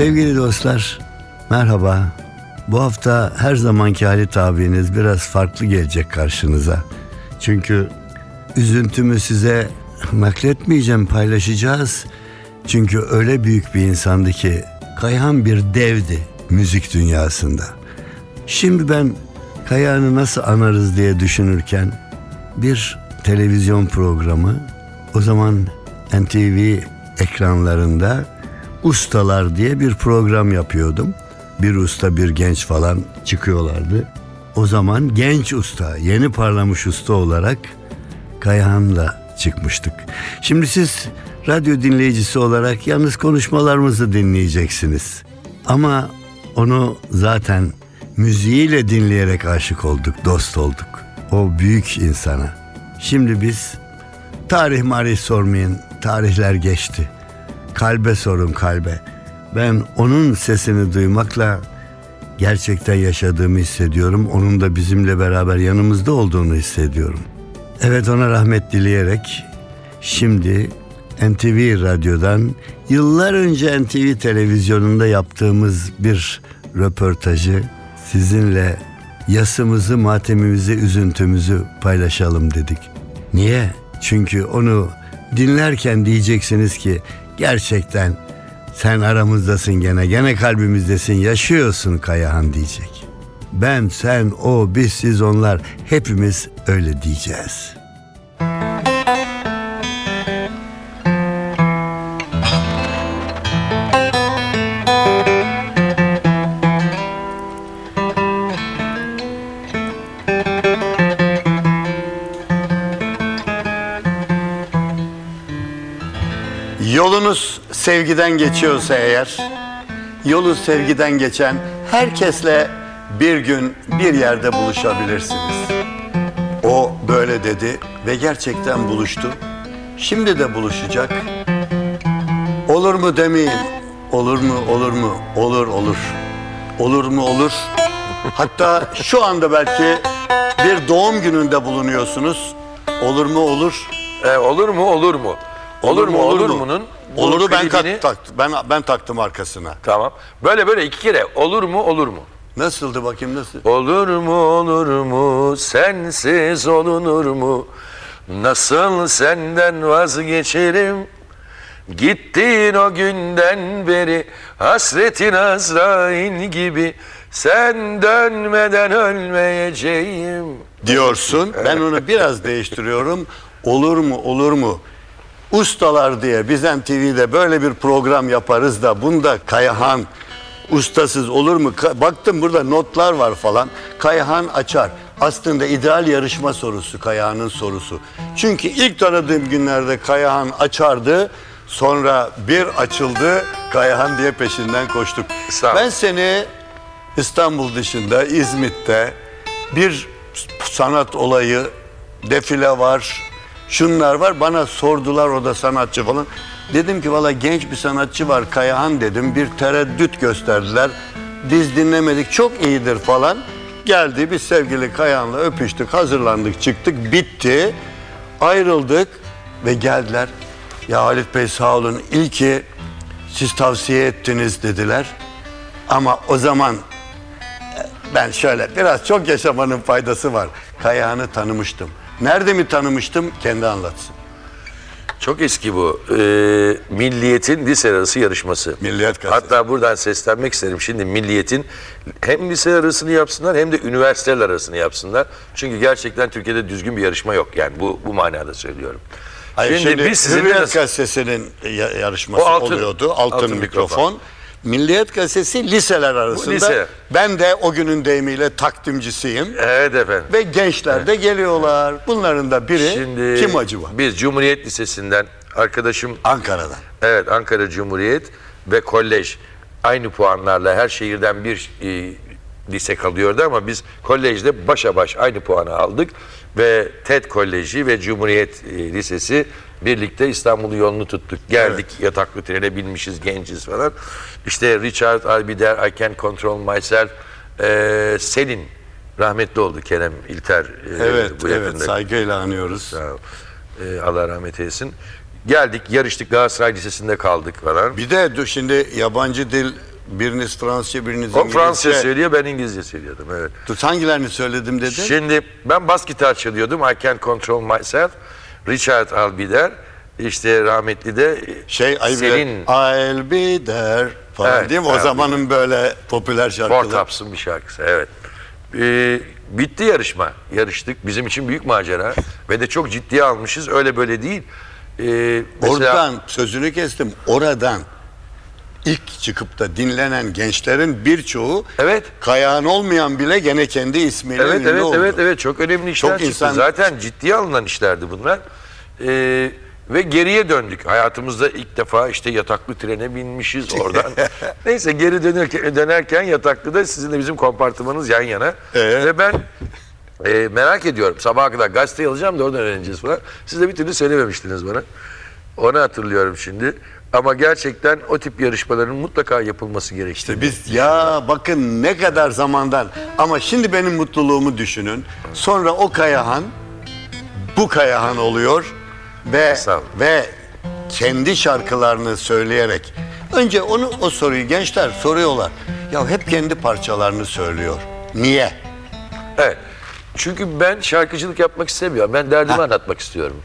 Sevgili dostlar, merhaba. Bu hafta her zamanki Halit abiniz biraz farklı gelecek karşınıza. Çünkü üzüntümü size nakletmeyeceğim, paylaşacağız. Çünkü öyle büyük bir insandı ki Kayhan bir devdi müzik dünyasında. Şimdi ben Kayhan'ı nasıl anarız diye düşünürken bir televizyon programı o zaman NTV ekranlarında Ustalar diye bir program yapıyordum. Bir usta bir genç falan çıkıyorlardı. O zaman genç usta, yeni parlamış usta olarak Kayhan'la çıkmıştık. Şimdi siz radyo dinleyicisi olarak yalnız konuşmalarımızı dinleyeceksiniz. Ama onu zaten müziğiyle dinleyerek aşık olduk, dost olduk. O büyük insana. Şimdi biz tarih marih sormayın, tarihler geçti. Kalbe sorun kalbe. Ben onun sesini duymakla gerçekten yaşadığımı hissediyorum. Onun da bizimle beraber yanımızda olduğunu hissediyorum. Evet ona rahmet dileyerek şimdi NTV Radyo'dan yıllar önce NTV televizyonunda yaptığımız bir röportajı sizinle yasımızı, matemimizi, üzüntümüzü paylaşalım dedik. Niye? Çünkü onu dinlerken diyeceksiniz ki gerçekten sen aramızdasın gene, gene kalbimizdesin, yaşıyorsun Kayahan diyecek. Ben, sen, o, biz, siz, onlar hepimiz öyle diyeceğiz. Yolunuz sevgiden geçiyorsa eğer, yolu sevgiden geçen herkesle bir gün bir yerde buluşabilirsiniz. O böyle dedi ve gerçekten buluştu. Şimdi de buluşacak. Olur mu demeyin. Olur mu, olur mu? Olur, olur. Olur mu, olur. Hatta şu anda belki bir doğum gününde bulunuyorsunuz. Olur mu, olur. E, olur mu olur mu? Olur, mu olur, mu'nun bu Olur'u ben, klibini- tak, tak- ben, ben taktım arkasına. Tamam. Böyle böyle iki kere olur mu olur mu? Nasıldı bakayım nasıl? Olur mu olur mu sensiz olunur mu? Nasıl senden vazgeçerim? Gittin o günden beri hasretin Azrail gibi sen dönmeden ölmeyeceğim. diyorsun. Ben onu biraz değiştiriyorum. Olur mu olur mu? Ustalar diye Bizden TV'de böyle bir program yaparız da bunda Kayahan ustasız olur mu? Ka- Baktım burada notlar var falan. Kayahan açar. Aslında ideal yarışma sorusu Kayahan'ın sorusu. Çünkü ilk tanıdığım günlerde Kayahan açardı. Sonra bir açıldı Kayahan diye peşinden koştuk. Sağ ol. Ben seni İstanbul dışında İzmit'te bir sanat olayı defile var şunlar var bana sordular o da sanatçı falan. Dedim ki valla genç bir sanatçı var Kayahan dedim. Bir tereddüt gösterdiler. Biz dinlemedik çok iyidir falan. Geldi biz sevgili Kayahan'la öpüştük hazırlandık çıktık bitti. Ayrıldık ve geldiler. Ya Halit Bey sağ olun iyi ki siz tavsiye ettiniz dediler. Ama o zaman ben şöyle biraz çok yaşamanın faydası var. Kayağını tanımıştım. Nerede mi tanımıştım? Kendi anlatsın. Çok eski bu. Ee, Milliyet'in lise arası yarışması. Milliyet Gazetesi. Hatta buradan seslenmek isterim. Şimdi Milliyet'in hem lise arasını yapsınlar hem de üniversiteler arasını yapsınlar. Çünkü gerçekten Türkiye'de düzgün bir yarışma yok. Yani bu bu manada söylüyorum. Hayır, şimdi, biz sizinle Hürriyet nasıl- Gazetesi'nin ya- yarışması O altın- oluyordu. Altın, altın mikrofon. mikrofon. Milliyet Gazetesi liseler arasında. lise. Ben de o günün deyimiyle takdimcisiyim. Evet efendim. Ve gençler de geliyorlar. Bunların da biri Şimdi kim acaba? Biz Cumhuriyet Lisesi'nden arkadaşım Ankara'dan. Evet Ankara Cumhuriyet ve kolej aynı puanlarla her şehirden bir e, lise kalıyordu ama biz kolejde başa baş aynı puanı aldık ve TED Koleji ve Cumhuriyet e, Lisesi birlikte İstanbul yolunu tuttuk. Geldik yataklı trene binmişiz genciz falan. İşte Richard Albider, I Can Control Myself, e, Selin rahmetli oldu Kerem İlter. e, Evet, bu evet yakında. saygıyla anıyoruz. Sağ ol. E, Allah rahmet eylesin. Geldik, yarıştık Galatasaray Lisesi'nde kaldık falan. Bir de şimdi yabancı dil biriniz Fransızca, biriniz O İngilizce. Fransızca söylüyor, ben İngilizce söylüyordum. Evet. Dur, hangilerini söyledim dedin? Şimdi ben bas gitar çalıyordum. I Can't Control Myself. Richard Albider. İşte rahmetli de şey Selin there falan Evet, değil mi? O evet. zamanın böyle popüler şarkıları. Portaps'ın bir şarkısı. Evet. Ee, bitti yarışma. Yarıştık. Bizim için büyük macera. Ve de çok ciddiye almışız. Öyle böyle değil. Ee, mesela- Oradan sözünü kestim. Oradan ilk çıkıp da dinlenen gençlerin birçoğu Evet. kayağın olmayan bile gene kendi ismiyle Evet ünlü evet oldu. evet evet çok önemli işler Çok çıktı. insan- Zaten ciddiye alınan işlerdi bunlar. Ee, ve geriye döndük. Hayatımızda ilk defa işte yataklı trene binmişiz oradan. Neyse geri dönerken, dönerken yataklıda sizin de bizim kompartımanız yan yana. Ee? Ve ben e, merak ediyorum. Sabaha kadar gazete alacağım da oradan öğreneceğiz falan. Siz de bir türlü söylememiştiniz bana. Onu hatırlıyorum şimdi. Ama gerçekten o tip yarışmaların mutlaka yapılması gerektiğini. İşte biz ya bakın ne kadar zamandan ama şimdi benim mutluluğumu düşünün. Sonra o Kayahan bu Kayahan oluyor ve ve kendi şarkılarını söyleyerek önce onu o soruyu gençler soruyorlar. Ya hep kendi parçalarını söylüyor. Niye? Evet. Çünkü ben şarkıcılık yapmak istemiyorum. Ben derdimi anlatmak istiyorum.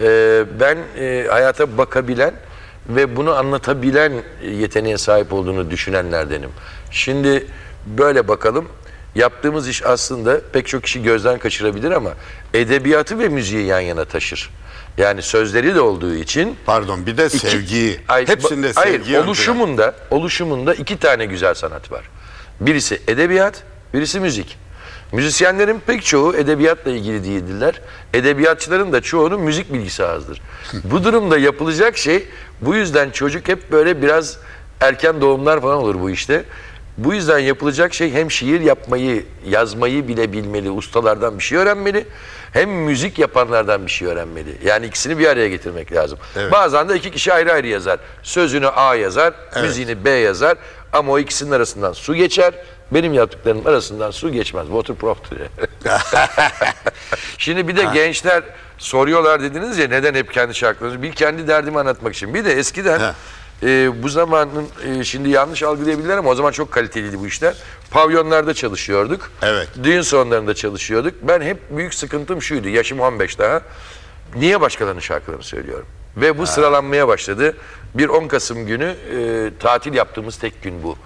Ee, ben e, hayata bakabilen ve bunu anlatabilen yeteneğe sahip olduğunu düşünenlerdenim. Şimdi böyle bakalım. Yaptığımız iş aslında pek çok kişi gözden kaçırabilir ama edebiyatı ve müziği yan yana taşır. Yani sözleri de olduğu için Pardon bir de İki- sevgiyi. Ay- Hepsinde hayır, sevgi. planda. oluşumunda, oluşumunda iki tane güzel sanat var. Birisi edebiyat, birisi müzik. Müzisyenlerin pek çoğu edebiyatla ilgili değildirler. Edebiyatçıların da çoğunun müzik bilgisi azdır. bu durumda yapılacak şey bu yüzden çocuk hep böyle biraz erken doğumlar falan olur bu işte. Bu yüzden yapılacak şey hem şiir yapmayı, yazmayı bile bilmeli, ustalardan bir şey öğrenmeli. Hem müzik yapanlardan bir şey öğrenmeli. Yani ikisini bir araya getirmek lazım. Evet. Bazen de iki kişi ayrı ayrı yazar. Sözünü A yazar, müziğini B yazar. Ama o ikisinin arasından su geçer. Benim yaptıklarımın arasından su geçmez. Waterproof'tur. Şimdi bir de gençler soruyorlar dediniz ya neden hep kendi şarkılarınızı? Bir kendi derdimi anlatmak için. Bir de eskiden e, bu zamanın e, şimdi yanlış algılayabilirler ama o zaman çok kaliteliydi bu işler. Pavyonlarda çalışıyorduk. Evet. Düğün sonlarında çalışıyorduk. Ben hep büyük sıkıntım şuydu. Yaşım 15 daha. Niye başkalarının şarkılarını söylüyorum? Ve bu sıralanmaya başladı. Bir 10 Kasım günü e, tatil yaptığımız tek gün bu.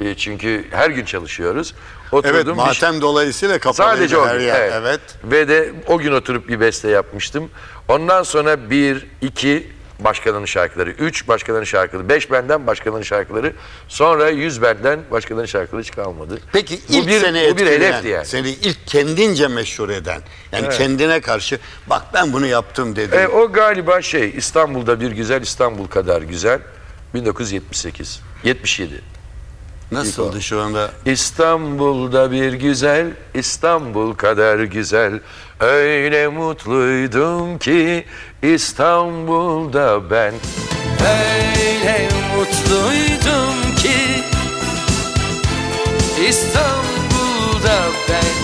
E, çünkü her gün çalışıyoruz. Oturdum Evet bir- matem dolayısıyla kapalıydı Sadece o her gün. yer. Evet. evet. Ve de o gün oturup bir beste yapmıştım. Ondan sonra bir, iki başkalarının şarkıları, üç başkalarının şarkıları, beş benden başkalarının şarkıları, sonra yüz benden başkalarının şarkıları hiç kalmadı. Peki Bu ilk bir- seni bu bir hedefti yani. seni ilk kendince meşhur eden, yani kendine karşı bak ben bunu yaptım dedin. E, o galiba şey İstanbul'da bir güzel İstanbul kadar güzel 1978 77 Nasıldı şu anda? İstanbul'da bir güzel İstanbul kadar güzel. Öyle mutluydum ki İstanbul'da ben. Öyle mutluydum ki İstanbul'da ben.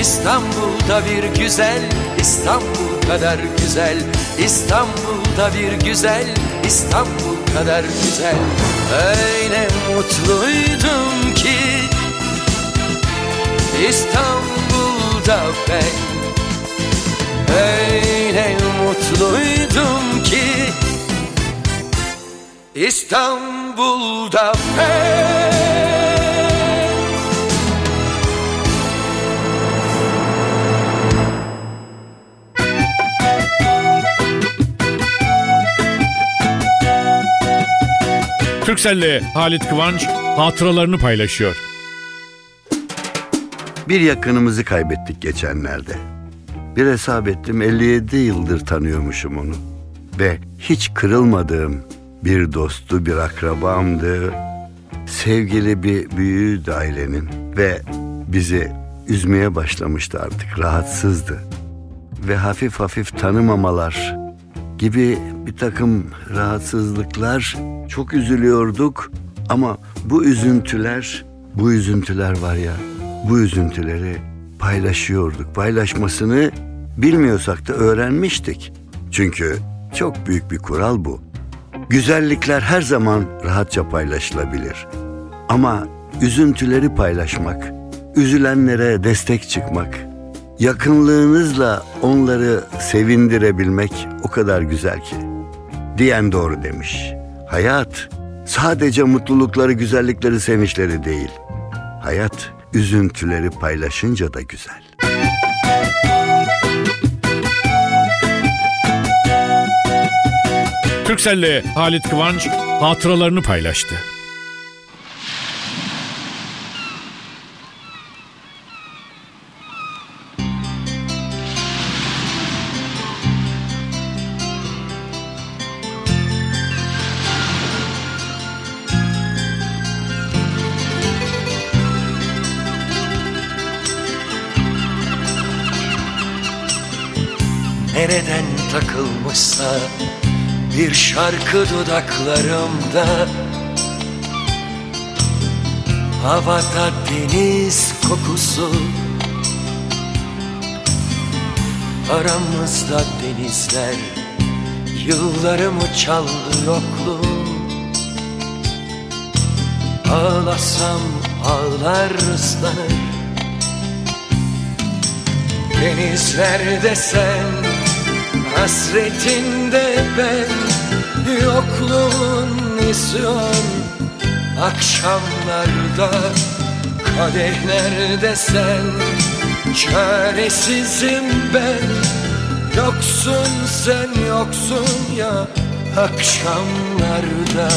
İstanbul'da bir güzel İstanbul kadar güzel. İstanbul'da bir güzel İstanbul kadar güzel. Öyle mutluydum ki İstanbul'da ben. Öyle mutluydum ki İstanbul'da ben Türkcell'le Halit Kıvanç hatıralarını paylaşıyor. Bir yakınımızı kaybettik geçenlerde. Bir hesap ettim 57 yıldır tanıyormuşum onu. Ve hiç kırılmadığım bir dostu, bir akrabamdı. Sevgili bir büyüğüydü ailenin. Ve bizi üzmeye başlamıştı artık, rahatsızdı. Ve hafif hafif tanımamalar gibi bir takım rahatsızlıklar. Çok üzülüyorduk ama bu üzüntüler bu üzüntüler var ya bu üzüntüleri paylaşıyorduk. Paylaşmasını bilmiyorsak da öğrenmiştik. Çünkü çok büyük bir kural bu. Güzellikler her zaman rahatça paylaşılabilir. Ama üzüntüleri paylaşmak, üzülenlere destek çıkmak, yakınlığınızla onları sevindirebilmek o kadar güzel ki. Diyen doğru demiş. Hayat sadece mutlulukları, güzellikleri, sevinçleri değil. Hayat üzüntüleri paylaşınca da güzel. Türkcell'le Halit Kıvanç hatıralarını paylaştı. Nereden takılmışsa bir şarkı dudaklarımda. Havada deniz kokusu. Aramızda denizler Yıllarımı çaldı yokluğum Ağlasam ağlar ıslanır. Denizlerde sen Hasretinde ben Yokluğun isyan Akşamlarda Kadehlerde sen Çaresizim ben. Yoksun sen yoksun ya Akşamlarda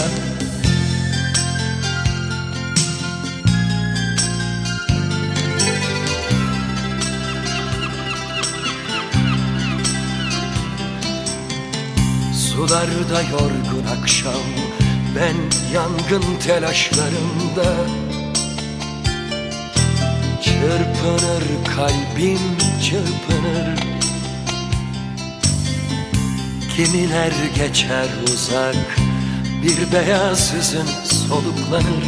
Sularda yorgun akşam Ben yangın telaşlarında. Çırpınır kalbim çırpınır. Kimiler geçer uzak Bir beyaz hüzün soluklanır.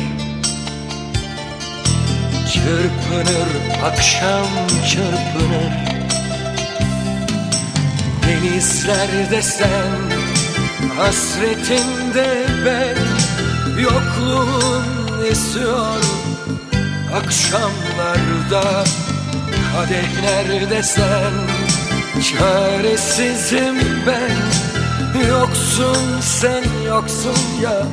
Çırpınır akşam çırpınır. Denizlerde sen Hasretinde ben Yokluğun esiyor. Akşamlarda Kadehlerde sen? Çaresizim ben. Yoksun sen yoksun ya.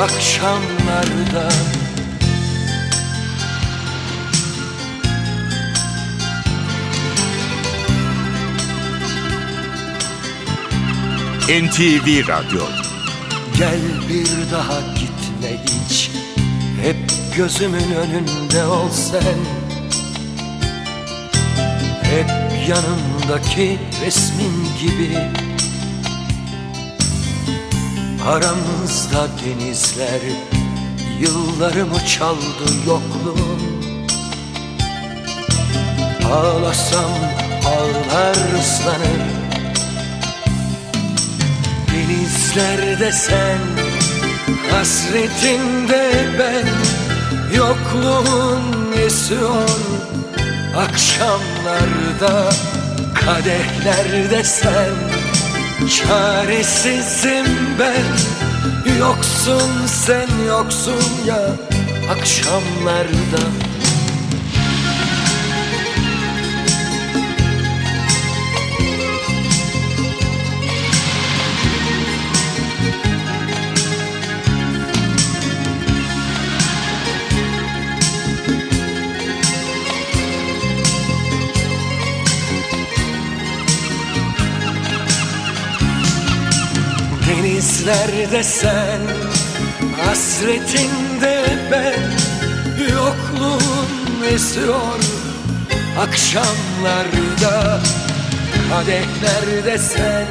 Akşamlarda NTV Radyo. Gel bir daha gitme hiç Hep gözümün önünde ol sen. Hep yanımdaki resmin gibi. Aramızda denizler Yıllarımı çaldı yokluğun? Ağlasam ağlar ıslanır Denizlerde sen Hasretinde ben Yokluğun esiyor Akşamlarda Kadehlerde sen Çaresizim ben. Yoksun sen yoksun ya Akşamlarda Denizlerde sen Hasretinde ben Yokluğun esiyor Akşamlarda Kadehlerde sen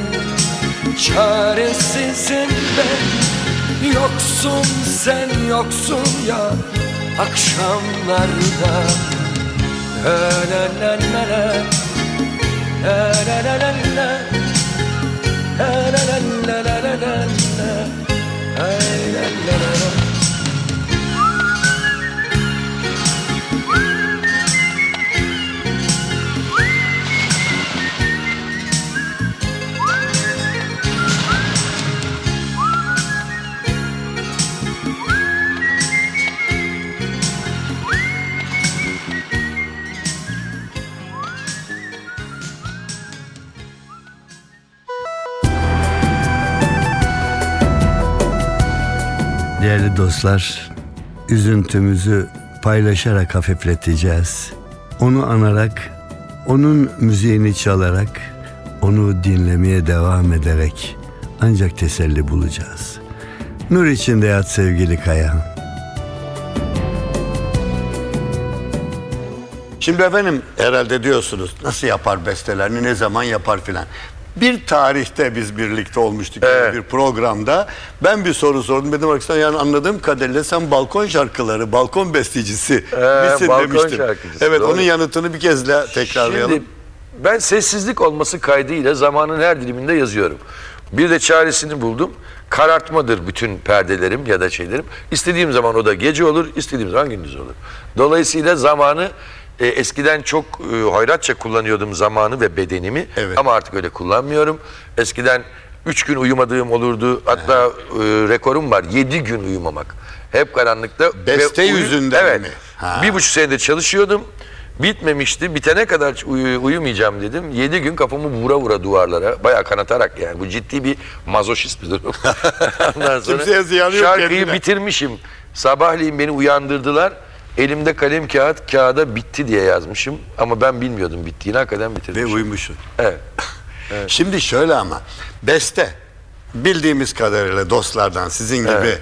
Çaresizim ben Yoksun sen yoksun ya Akşamlarda. La la la. La la La la la. La la La la la la la la dostlar, üzüntümüzü paylaşarak hafifleteceğiz. Onu anarak, onun müziğini çalarak, onu dinlemeye devam ederek ancak teselli bulacağız. Nur içinde yat sevgili Kaya. Şimdi efendim herhalde diyorsunuz nasıl yapar bestelerini ne zaman yapar filan. Bir tarihte biz birlikte olmuştuk Evet. bir programda. Ben bir soru sordum. Dedim sen yani anladığım kadarıyla sen balkon şarkıları, balkon bestecisi misin balkon demiştim. şarkıcısı, Evet doğru. onun yanıtını bir kez daha tekrarlayalım. Şimdi ben sessizlik olması kaydıyla zamanın her diliminde yazıyorum. Bir de çaresini buldum. Karartmadır bütün perdelerim ya da şeylerim. İstediğim zaman o da gece olur, istediğim zaman gündüz olur. Dolayısıyla zamanı e, eskiden çok e, hoyratça kullanıyordum zamanı ve bedenimi Evet. ama artık öyle kullanmıyorum. Eskiden üç gün uyumadığım olurdu. Hatta e, rekorum var yedi gün uyumamak. Hep karanlıkta. Beste uyu- yüzünden evet, mi? Ha. Bir buçuk senedir çalışıyordum. Bitmemişti. Bitene kadar uyu- uyumayacağım dedim. Yedi gün kafamı vura vura duvarlara. Bayağı kanatarak yani. Bu ciddi bir mazoşist bir durum. Ondan sonra Kimseye ziyanı yok şarkıyı kendine. bitirmişim. Sabahleyin beni uyandırdılar. Elimde kalem kağıt, kağıda bitti diye yazmışım. Ama ben bilmiyordum bittiğini. Hakikaten Ve bitirmişim. uymuşsun. Evet. Şimdi şöyle ama beste bildiğimiz kadarıyla dostlardan sizin gibi Evet.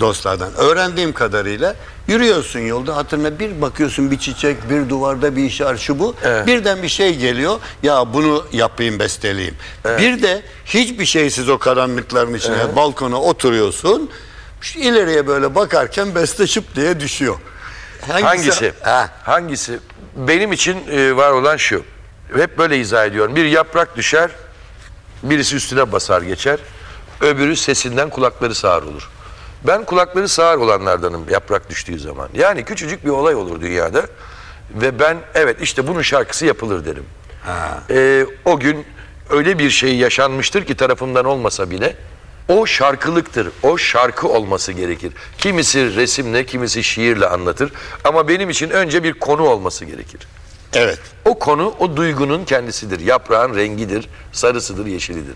dostlardan öğrendiğim kadarıyla yürüyorsun yolda hatırına bir bakıyorsun bir çiçek bir duvarda bir işaret şu bu Evet. birden bir şey geliyor ya bunu yapayım besteleyeyim. Bir de hiçbir şeysiz o karanlıkların içine balkona oturuyorsun şu ileriye böyle bakarken beste şıp diye düşüyor. Hangisi? Ha. Hangisi? Benim için e, var olan şu. Hep böyle izah ediyorum. Bir yaprak düşer, birisi üstüne basar geçer. Öbürü sesinden kulakları sağır olur. Ben kulakları sağır olanlardanım yaprak düştüğü zaman. Yani küçücük bir olay olur dünyada. Ve ben evet işte bunun şarkısı yapılır derim. E, o gün öyle bir şey yaşanmıştır ki tarafımdan olmasa bile o şarkılıktır. O şarkı olması gerekir. Kimisi resimle, kimisi şiirle anlatır. Ama benim için önce bir konu olması gerekir. Evet. O konu o duygunun kendisidir. Yaprağın rengidir, sarısıdır, yeşilidir.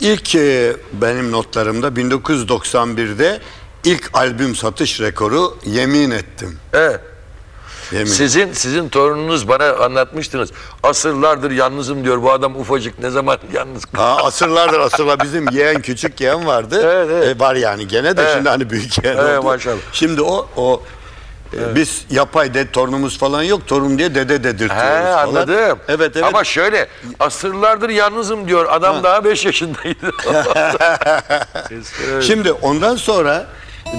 İlk e, benim notlarımda 1991'de ilk albüm satış rekoru yemin ettim. Evet. Yemin. Sizin sizin torununuz bana anlatmıştınız. Asırlardır yalnızım diyor. Bu adam ufacık ne zaman yalnız Ha, asırlardır asırlar bizim yeğen küçük yeğen vardı. Evet, evet. E, var yani gene de Evet. şimdi hani büyük yeğen Evet, oldu. maşallah. Şimdi o o e, biz yapay de torunumuz falan yok. Torun diye dede dedirtiyoruz He falan. anladım. Evet evet. Ama şöyle asırlardır yalnızım diyor. Adam daha 5 yaşındaydı. Şimdi ondan sonra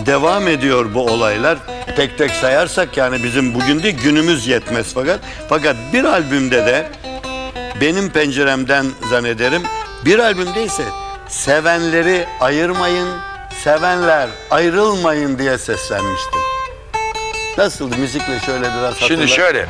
devam ediyor bu olaylar. Tek tek sayarsak yani bizim bugün değil günümüz yetmez fakat. Fakat bir albümde de benim penceremden zannederim bir albümde ise sevenleri ayırmayın, sevenler ayrılmayın diye seslenmiştim. Nasıldı müzikle şöyle biraz Şimdi hatırla. şöyle.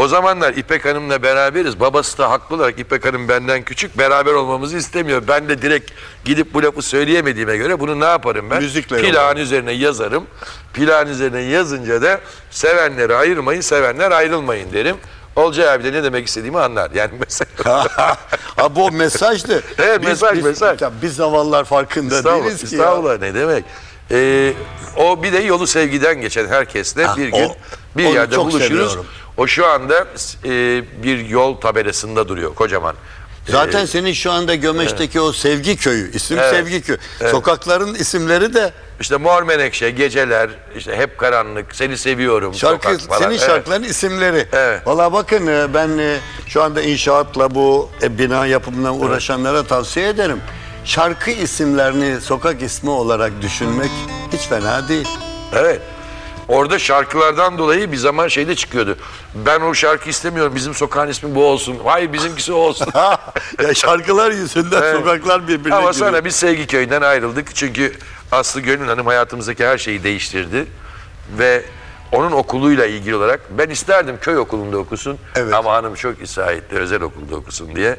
O zamanlar İpek Hanım'la beraberiz. Babası da haklı olarak İpek Hanım benden küçük. Beraber olmamızı istemiyor. Ben de direkt gidip bu lafı söyleyemediğime göre bunu ne yaparım ben? Müzikle yollarım. üzerine yazarım. Plağın üzerine yazınca da sevenleri ayırmayın, sevenler ayrılmayın derim. Olcay abi de ne demek istediğimi anlar. Yani mesela ha bu mesajdı. Evet, mesaj, mesaj. Tabii Biz zavallar farkında Estağfurullah, değiliz ki ya. estağfurullah ne demek? Ee, o bir de yolu sevgiden geçen herkesle Ha, bir o- gün bir yerde buluşuruz. seviyorum. O şu anda e, bir yol tabelasında duruyor kocaman. Zaten senin şu anda Gömeç'teki o Sevgi Köyü, isim Evet. Sevgi Köyü. Sokakların isimleri de İşte Mor Menekşe, Geceler, işte Hep Karanlık, Seni Seviyorum, şarkı, senin Evet. şarkıların isimleri. Evet. Valla bakın e, ben e, şu anda inşaatla bu e, bina yapımından uğraşanlara tavsiye ederim. Şarkı isimlerini sokak ismi olarak düşünmek hiç fena değil. Evet. Orada şarkılardan dolayı bir zaman şeyde çıkıyordu. Ben o şarkı istemiyorum. Bizim sokağın ismi bu olsun. Hayır bizimkisi o olsun. ya şarkılar yüzünden Evet. sokaklar birbirine Ama giriyor. sonra biz Sevgi Köyü'nden ayrıldık. Çünkü Aslı Gönül Hanım hayatımızdaki her şeyi değiştirdi. Ve onun okuluyla ilgili olarak ben isterdim köy okulunda okusun. Evet. Ama hanım çok ısrar etti özel okulda okusun diye.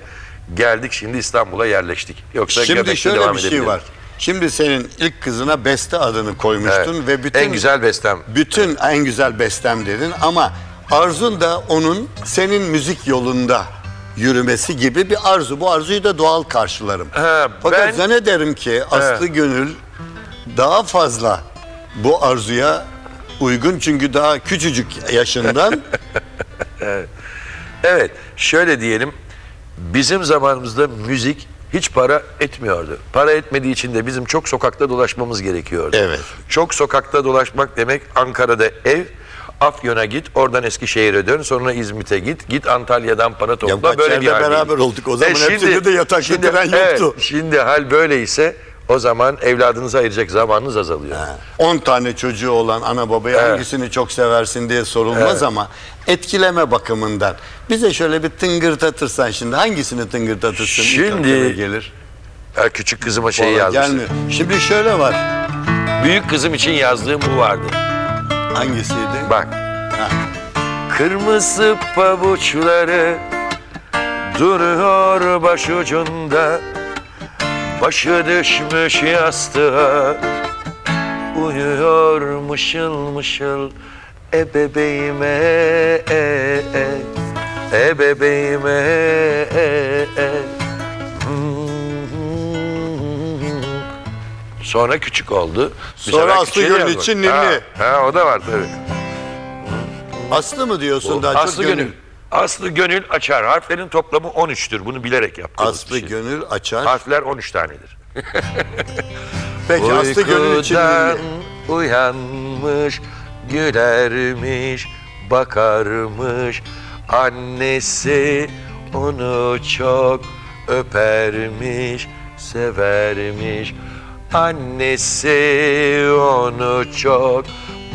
Geldik şimdi İstanbul'a yerleştik. Yoksa Şimdi şöyle bir şey var. Şimdi senin ilk kızına Beste adını koymuştun Evet. ve bütün En güzel bestem. bütün en güzel bestem dedin ama arzun da onun senin müzik yolunda yürümesi gibi bir arzu. Bu arzuyu da doğal karşılarım. Ha, Fakat ben- zannederim ki Aslı Gönül daha fazla bu arzuya uygun çünkü daha küçücük yaşından Evet, şöyle diyelim. Bizim zamanımızda müzik hiç para etmiyordu. Para etmediği için de bizim çok sokakta dolaşmamız gerekiyordu. Evet. Çok sokakta dolaşmak demek Ankara'da ev, Afyon'a git, oradan Eskişehir'e dön, sonra İzmit'e git, git Antalya'dan para topla. kaç böyle bir beraber olduk. O zaman E hepsinde de yatak şimdi, getiren yoktu. Evet, şimdi hal böyleyse o zaman evladınıza ayıracak zamanınız azalıyor. 10 tane çocuğu olan ana babaya Evet. hangisini çok seversin diye sorulmaz ama etkileme bakımından bize şöyle bir tıngırdatırsan şimdi hangisini tıngırdatırsın? İlk Şimdi- aklına gelir. Ya küçük kızıma şey Vallahi yazmıştım. gelmiyor. Şimdi şöyle var. Büyük kızım için yazdığım bu vardı. Hangisiydi? Bak. Kırmızı pabuçları duruyor başucunda Başı düşmüş yastığa Uyuyor mışıl mışıl E bebeğime e, e, e bebeğime e, e. Sonra küçük oldu. Bir Sonra sefer Aslı küçüğe Gönül yazdım. için ninni. Ha, ha, o da var tabii. Aslı mı diyorsun daha Aslı çok gönül. Aslı gönül açar. Harflerin toplamı 13'tür. Bunu bilerek yaptım. Aslı gönül açar. Harfler 13 tanedir. Peki Aslı gönül için Uykudan uyanmış, gülermiş, bakarmış. Annesi onu çok öpermiş, severmiş. Annesi onu çok,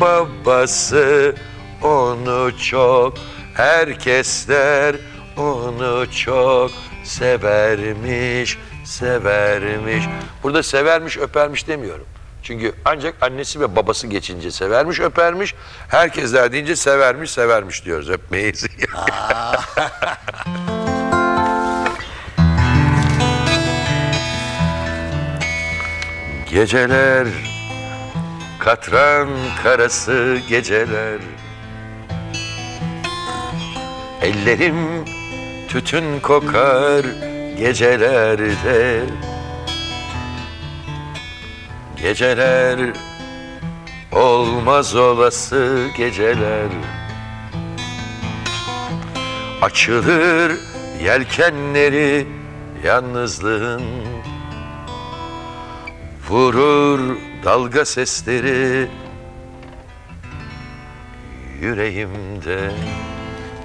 babası onu çok, herkesler onu çok severmiş, severmiş. Burada severmiş, öpermiş demiyorum. Çünkü ancak annesi ve babası geçince severmiş, öpermiş. Herkesler deyince severmiş, severmiş diyoruz. Öpmeyiz. Geceler, katran karası geceler. Ellerim tütün kokar gecelerde. Geceler olmaz olası geceler. Açılır yelkenleri yalnızlığın Vurur dalga sesleri yüreğimde.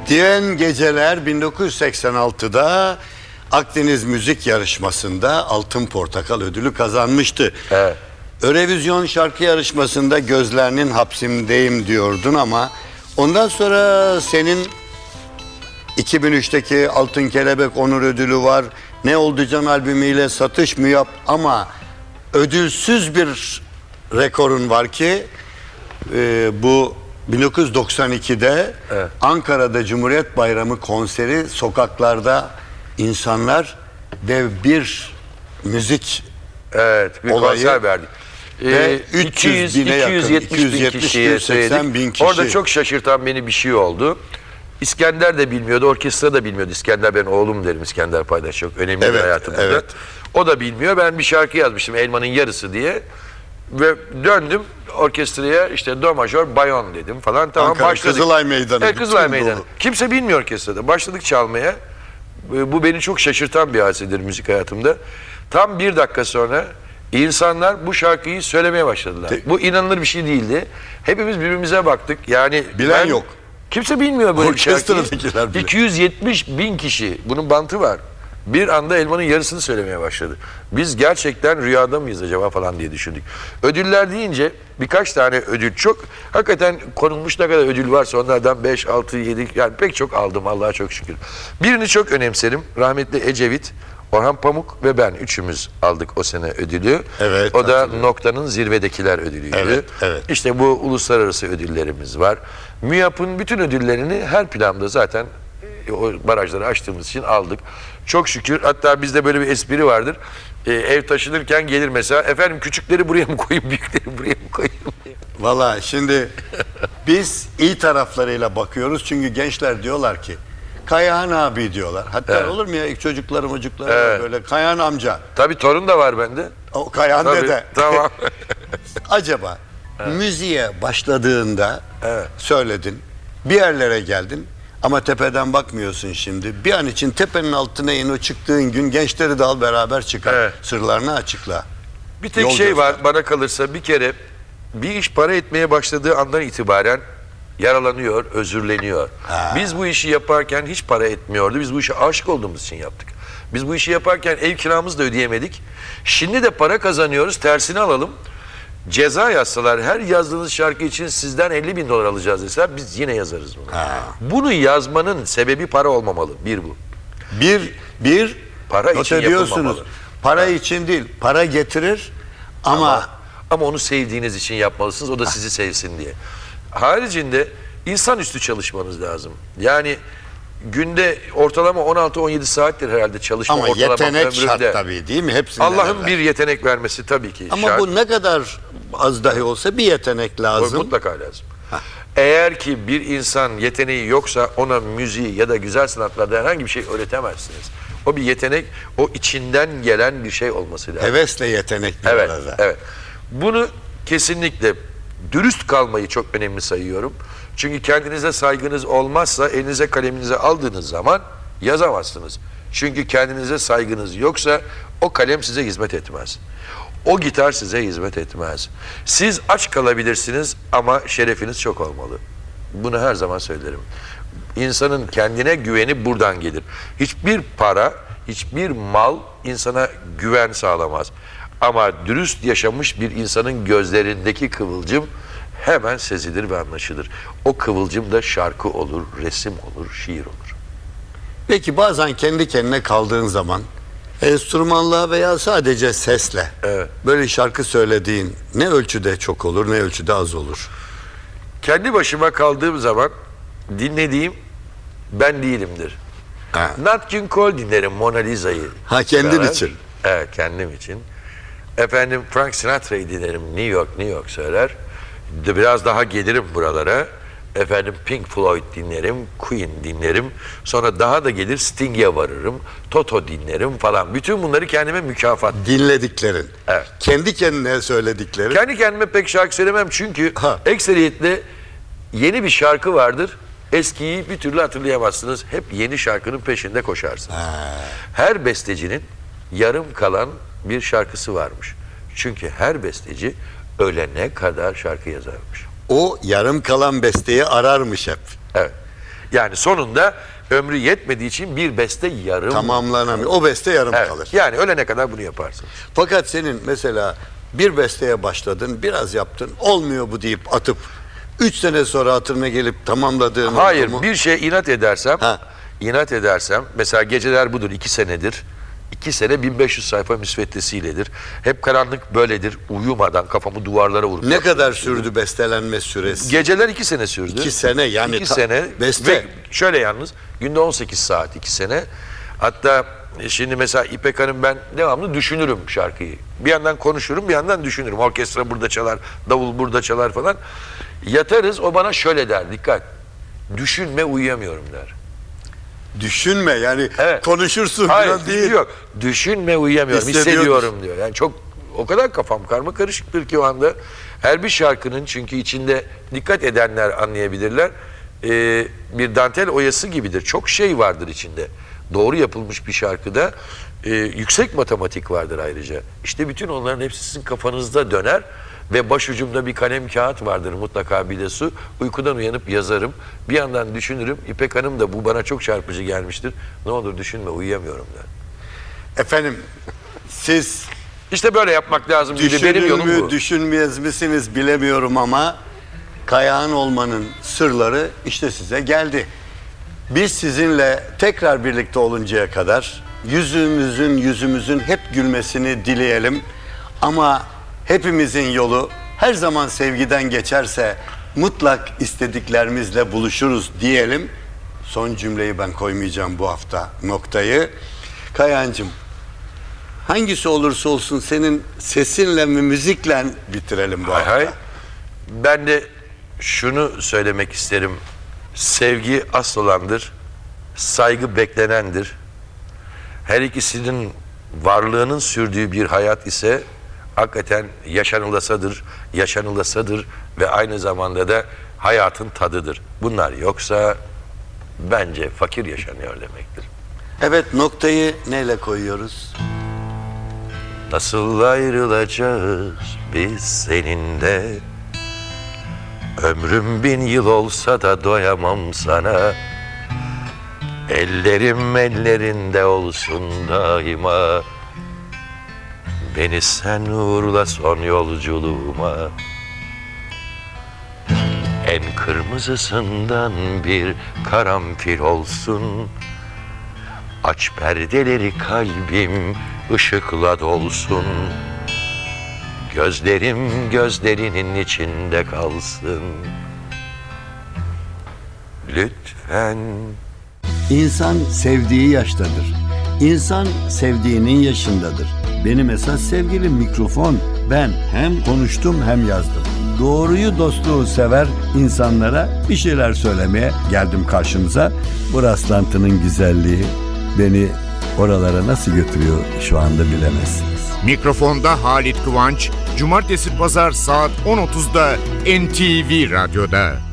Diyen Geceler 1986'da Akdeniz Müzik Yarışması'nda Altın Portakal ödülü kazanmıştı. Evet. Örevizyon şarkı yarışmasında gözlerinin hapsimdeyim diyordun ama ondan sonra senin 2003'teki Altın Kelebek Onur Ödülü var. Ne oldu Can albümüyle satış mı yap ama ödülsüz bir rekorun var ki e, bu 1992'de Evet. Ankara'da Cumhuriyet Bayramı konseri sokaklarda insanlar dev bir müzik Evet, bir Olayı konser verdik. ve 300 bine yakın, 270 bin 270 kişiye 280 söyledik. bin kişi. Orada çok şaşırtan beni bir şey oldu. İskender de bilmiyordu, orkestra da bilmiyordu. İskender ben oğlum derim İskender Paydaş çok önemli bir Evet, hayatımızda. evet. O da bilmiyor. Ben bir şarkı yazmıştım Elmanın Yarısı diye. Ve döndüm orkestraya işte do majör bayon dedim falan. Tamam Ankara başladık. Kızılay Meydanı, Evet, Kızılay Meydanı. dolu. Kimse bilmiyor orkestrada. Başladık çalmaya. E, Bu beni çok şaşırtan bir hadisedir müzik hayatımda. Tam bir dakika sonra insanlar bu şarkıyı söylemeye başladılar. Te- bu inanılır bir şey değildi. Hepimiz birbirimize baktık. Yani Bilen yok. Kimse bilmiyor böyle bir şarkıyı. Orkestradakiler bile. 270 bin kişi. Bunun bantı var. Bir anda elmanın yarısını söylemeye başladı. Biz gerçekten rüyada mıyız acaba falan diye düşündük. Ödüller deyince birkaç tane ödül çok. Hakikaten konulmuş ne kadar ödül varsa onlardan 5, 6, 7 yani pek çok aldım Allah'a çok şükür. Birini çok önemserim. Rahmetli Ecevit, Orhan Pamuk ve ben üçümüz aldık o sene ödülü. Evet, O da hatırlıyorum. noktanın zirvedekiler ödülüydü. Evet, evet. İşte bu uluslararası ödüllerimiz var. MÜYAP'ın bütün ödüllerini her planda zaten o barajları açtığımız için aldık. Çok şükür hatta bizde böyle bir espri vardır. E, ev taşınırken gelir mesela efendim küçükleri buraya mı koyayım büyükleri buraya mı koyayım diye. Valla şimdi biz iyi taraflarıyla bakıyoruz çünkü gençler diyorlar ki Kayahan abi diyorlar. Hatta Evet. olur mu ya ilk çocukları çocukları Evet. böyle Kayahan amca. Tabii torun da var bende. O Kayahan Tabii, dede. Tamam. Acaba müziğe başladığında söyledin, bir yerlere geldin ama tepeden bakmıyorsun şimdi. Bir an için tepenin altına in o çıktığın gün gençleri de al beraber çıkar. Evet. Sırlarını açıkla. Bir tek Yol şey göster. var bana kalırsa bir kere bir iş para etmeye başladığı andan itibaren yaralanıyor, özürleniyor. Biz bu işi yaparken hiç para etmiyordu. Biz bu işe aşık olduğumuz için yaptık. Biz bu işi yaparken ev kiramızı da ödeyemedik. Şimdi de para kazanıyoruz. Tersini alalım. Ceza yazsalar her yazdığınız şarkı için sizden 50 bin dolar alacağız deseler biz yine yazarız bunu. Bunu yazmanın sebebi para olmamalı. Bir bu. Bir, bir Para için yapılmamalı. Para için değil, para getirir ama, Ama onu sevdiğiniz için yapmalısınız. O da sizi sevsin diye. Haricinde insanüstü çalışmanız lazım. Yani günde ortalama 16-17 saattir herhalde çalışma ama ortalama yetenek şart ömrümde. tabii değil mi? Hepsinden Allah'ın bir yetenek vermesi tabii ki Ama şart. bu ne kadar az dahi olsa bir yetenek lazım. mutlaka lazım. Eğer ki bir insan yeteneği yoksa ona müziği ya da güzel sanatlarda herhangi bir şey öğretemezsiniz. O bir yetenek, o içinden gelen bir şey olması lazım. Hevesle yetenek bir Evet, arada. evet. Bunu kesinlikle dürüst kalmayı çok önemli sayıyorum. Çünkü kendinize saygınız olmazsa elinize kaleminize aldığınız zaman yazamazsınız. Çünkü kendinize saygınız yoksa o kalem size hizmet etmez. O gitar size hizmet etmez. Siz aç kalabilirsiniz ama şerefiniz çok olmalı. Bunu her zaman söylerim. İnsanın kendine güveni buradan gelir. Hiçbir para, hiçbir mal insana güven sağlamaz. Ama dürüst yaşamış bir insanın gözlerindeki kıvılcım hemen sezilir ve anlaşılır. O kıvılcım da şarkı olur, resim olur, şiir olur. Peki bazen kendi kendine kaldığın zaman enstrümanla veya sadece sesle Evet. böyle şarkı söylediğin ne ölçüde çok olur ne ölçüde az olur. Kendi başıma kaldığım zaman dinlediğim ben değilimdir. Ha. Nat King Cole dinlerim Mona Lisa'yı. Ha, kendin Sever. için. Evet kendim için. Efendim Frank Sinatra'yı dinlerim New York New York söyler. De Biraz daha gelirim buralara. Efendim Pink Floyd dinlerim, Queen dinlerim. Sonra daha da gelir Sting'e varırım, Toto dinlerim falan. Bütün bunları kendime mükafat. Dinlediklerin. Evet. Kendi kendine söylediklerin. Kendi kendime pek şarkı söylemem çünkü Ha. ekseriyetle yeni bir şarkı vardır. Eskiyi bir türlü hatırlayamazsınız. Hep yeni şarkının peşinde koşarsınız. Her bestecinin yarım kalan bir şarkısı varmış. Çünkü her besteci ölene kadar şarkı yazarmış. O yarım kalan besteyi ararmış hep. Evet. Yani sonunda ömrü yetmediği için bir beste yarım. Tamamlanamıyor. O beste yarım Evet. kalır. Yani ölene kadar bunu yaparsın. Fakat senin mesela bir besteye başladın, biraz yaptın, olmuyor bu deyip atıp üç sene sonra hatırına gelip tamamladığın Hayır, bir şeye inat edersem, Ha. inat edersem, mesela geceler budur iki senedir. İki sene 1500 sayfa müsveddesiyledir. Hep karanlık böyledir. Uyumadan kafamı duvarlara vurup. Ne kadar sürdü bestelenme süresi? Geceler iki sene sürdü. İki sene yani İki sene. beste. Ve şöyle yalnız günde 18 saat iki sene. Hatta e, şimdi mesela İpek Hanım ben devamlı düşünürüm şarkıyı. Bir yandan konuşurum bir yandan düşünürüm. Orkestra burada çalar, davul burada çalar falan. Yatarız o bana şöyle der dikkat. Düşünme uyuyamıyorum der. Düşünme yani Evet. konuşursun Hayır falan değil. yok. Düşünme uyuyamıyorum. Hissediyorum diyor. Yani çok o kadar kafam karma karışıktır ki o anda. Her bir şarkının çünkü içinde dikkat edenler anlayabilirler. Ee, bir dantel oyası gibidir. Çok şey vardır içinde. Doğru yapılmış bir şarkıda e, yüksek matematik vardır ayrıca. İşte bütün onların hepsi sizin kafanızda döner ve başucumda bir kalem kağıt vardır mutlaka bir de su. Uykudan uyanıp yazarım. Bir yandan düşünürüm. İpek Hanım da bu bana çok çarpıcı gelmiştir. Ne olur düşünme uyuyamıyorum der. Efendim siz İşte böyle yapmak lazım gibi benim düşünür yolum mü bu. düşünmez misiniz bilemiyorum ama Kayağın olmanın sırları işte size geldi. Biz sizinle tekrar birlikte oluncaya kadar yüzümüzün yüzümüzün hep gülmesini dileyelim. Ama hepimizin yolu her zaman sevgiden geçerse mutlak istediklerimizle buluşuruz diyelim. Son cümleyi ben koymayacağım bu hafta noktayı. Kayancığım hangisi olursa olsun senin sesinle mi müzikle bitirelim bu Hay hafta. hay. Ben de şunu söylemek isterim. Sevgi asıl olandır. Saygı beklenendir. Her ikisinin varlığının sürdüğü bir hayat ise hakikaten yaşanılasadır, yaşanılasadır ve aynı zamanda da hayatın tadıdır. Bunlar yoksa bence fakir yaşanıyor demektir. Evet noktayı neyle koyuyoruz? Nasıl ayrılacağız biz seninle Ömrüm bin yıl olsa da doyamam sana Ellerim ellerinde olsun daima Beni sen uğurla son yolculuğuma. En kırmızısından bir karanfil olsun. Aç perdeleri kalbim ışıkla dolsun. Gözlerim gözlerinin içinde kalsın. Lütfen. İnsan sevdiği yaştadır. İnsan sevdiğinin yaşındadır. Benim esas sevgilim mikrofon. Ben hem konuştum hem yazdım. Doğruyu dostluğu sever insanlara bir şeyler söylemeye geldim karşınıza. Bu rastlantının güzelliği beni oralara nasıl götürüyor şu anda bilemezsiniz. Mikrofonda Halit Kıvanç, Cumartesi Pazar saat 10.30'da NTV Radyo'da.